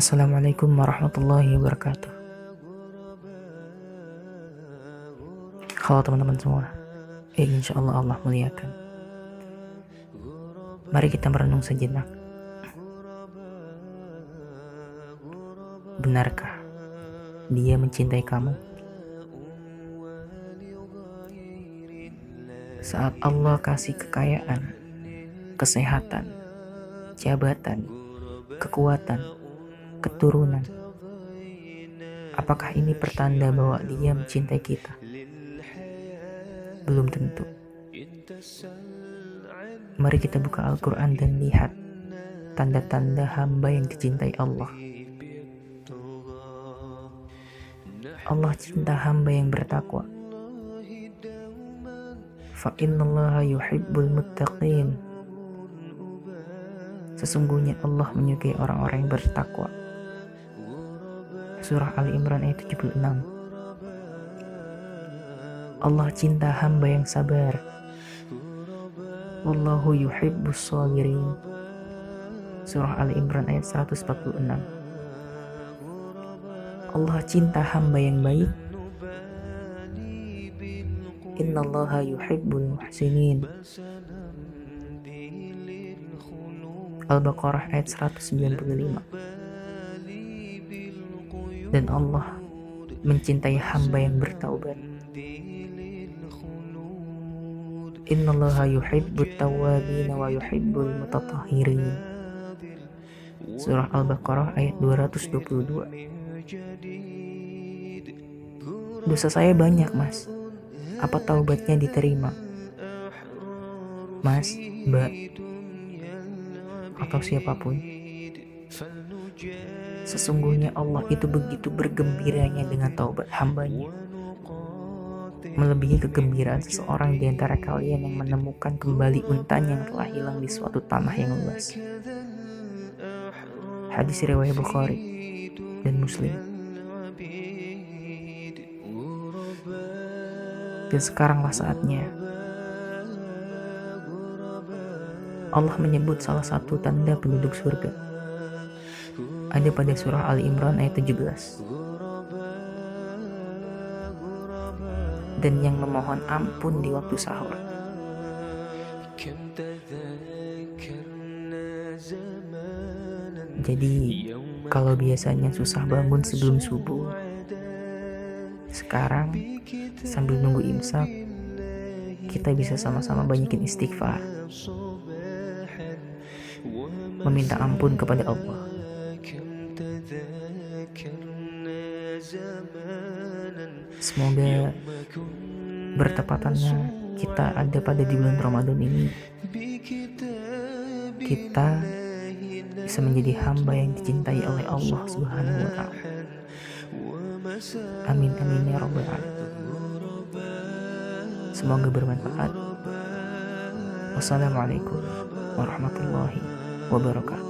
Assalamualaikum warahmatullahi wabarakatuh. Halo teman-teman semua. Eh, insya Allah Allah muliakan. Mari kita merenung sejenak. Benarkah dia mencintai kamu? Saat Allah kasih kekayaan, kesehatan, jabatan, kekuatan, keturunan. Apakah ini pertanda bahwa dia mencintai kita? Belum tentu. Mari kita buka Al-Quran dan lihat tanda-tanda hamba yang dicintai Allah. Allah cinta hamba yang bertakwa. Fa innallaha yuhibbul muttaqin. Sesungguhnya Allah menyukai orang-orang yang bertakwa. Surah Ali Imran ayat 76. Allah cinta hamba yang sabar. Wallahu yuhibbus sabirin. Surah Ali Imran ayat 146. Allah cinta hamba yang baik. Innallaha yuhibbul muhsinin. Al-Baqarah ayat 195 dan Allah mencintai hamba yang bertaubat Innallaha yuhibbut tawwabin wa yuhibbul mutatahhirin Surah Al-Baqarah ayat 222 Dosa saya banyak mas Apa taubatnya diterima? Mas, mbak, atau siapa pun. Sesungguhnya Allah itu begitu bergembiranya dengan taubat hambanya. Melebihi kegembiraan seseorang di antara kalian yang menemukan kembali untanya yang telah hilang di suatu tanah yang luas. Hadis riwayat Bukhari dan Muslim. Dan sekaranglah saatnya Allah menyebut salah satu tanda penduduk surga. Ada pada surah Ali Imran ayat 17. Dan yang memohon ampun di waktu sahur. Jadi, kalau biasanya susah bangun sebelum subuh, sekarang sambil nunggu imsak, kita bisa sama-sama banyakin istighfar meminta ampun kepada Allah. Semoga bertepatannya kita ada pada di bulan Ramadan ini kita bisa menjadi hamba yang dicintai oleh Allah Subhanahu wa taala. Amin amin ya rabbal alamin. Semoga bermanfaat. Wassalamualaikum warahmatullahi wabarakatuh.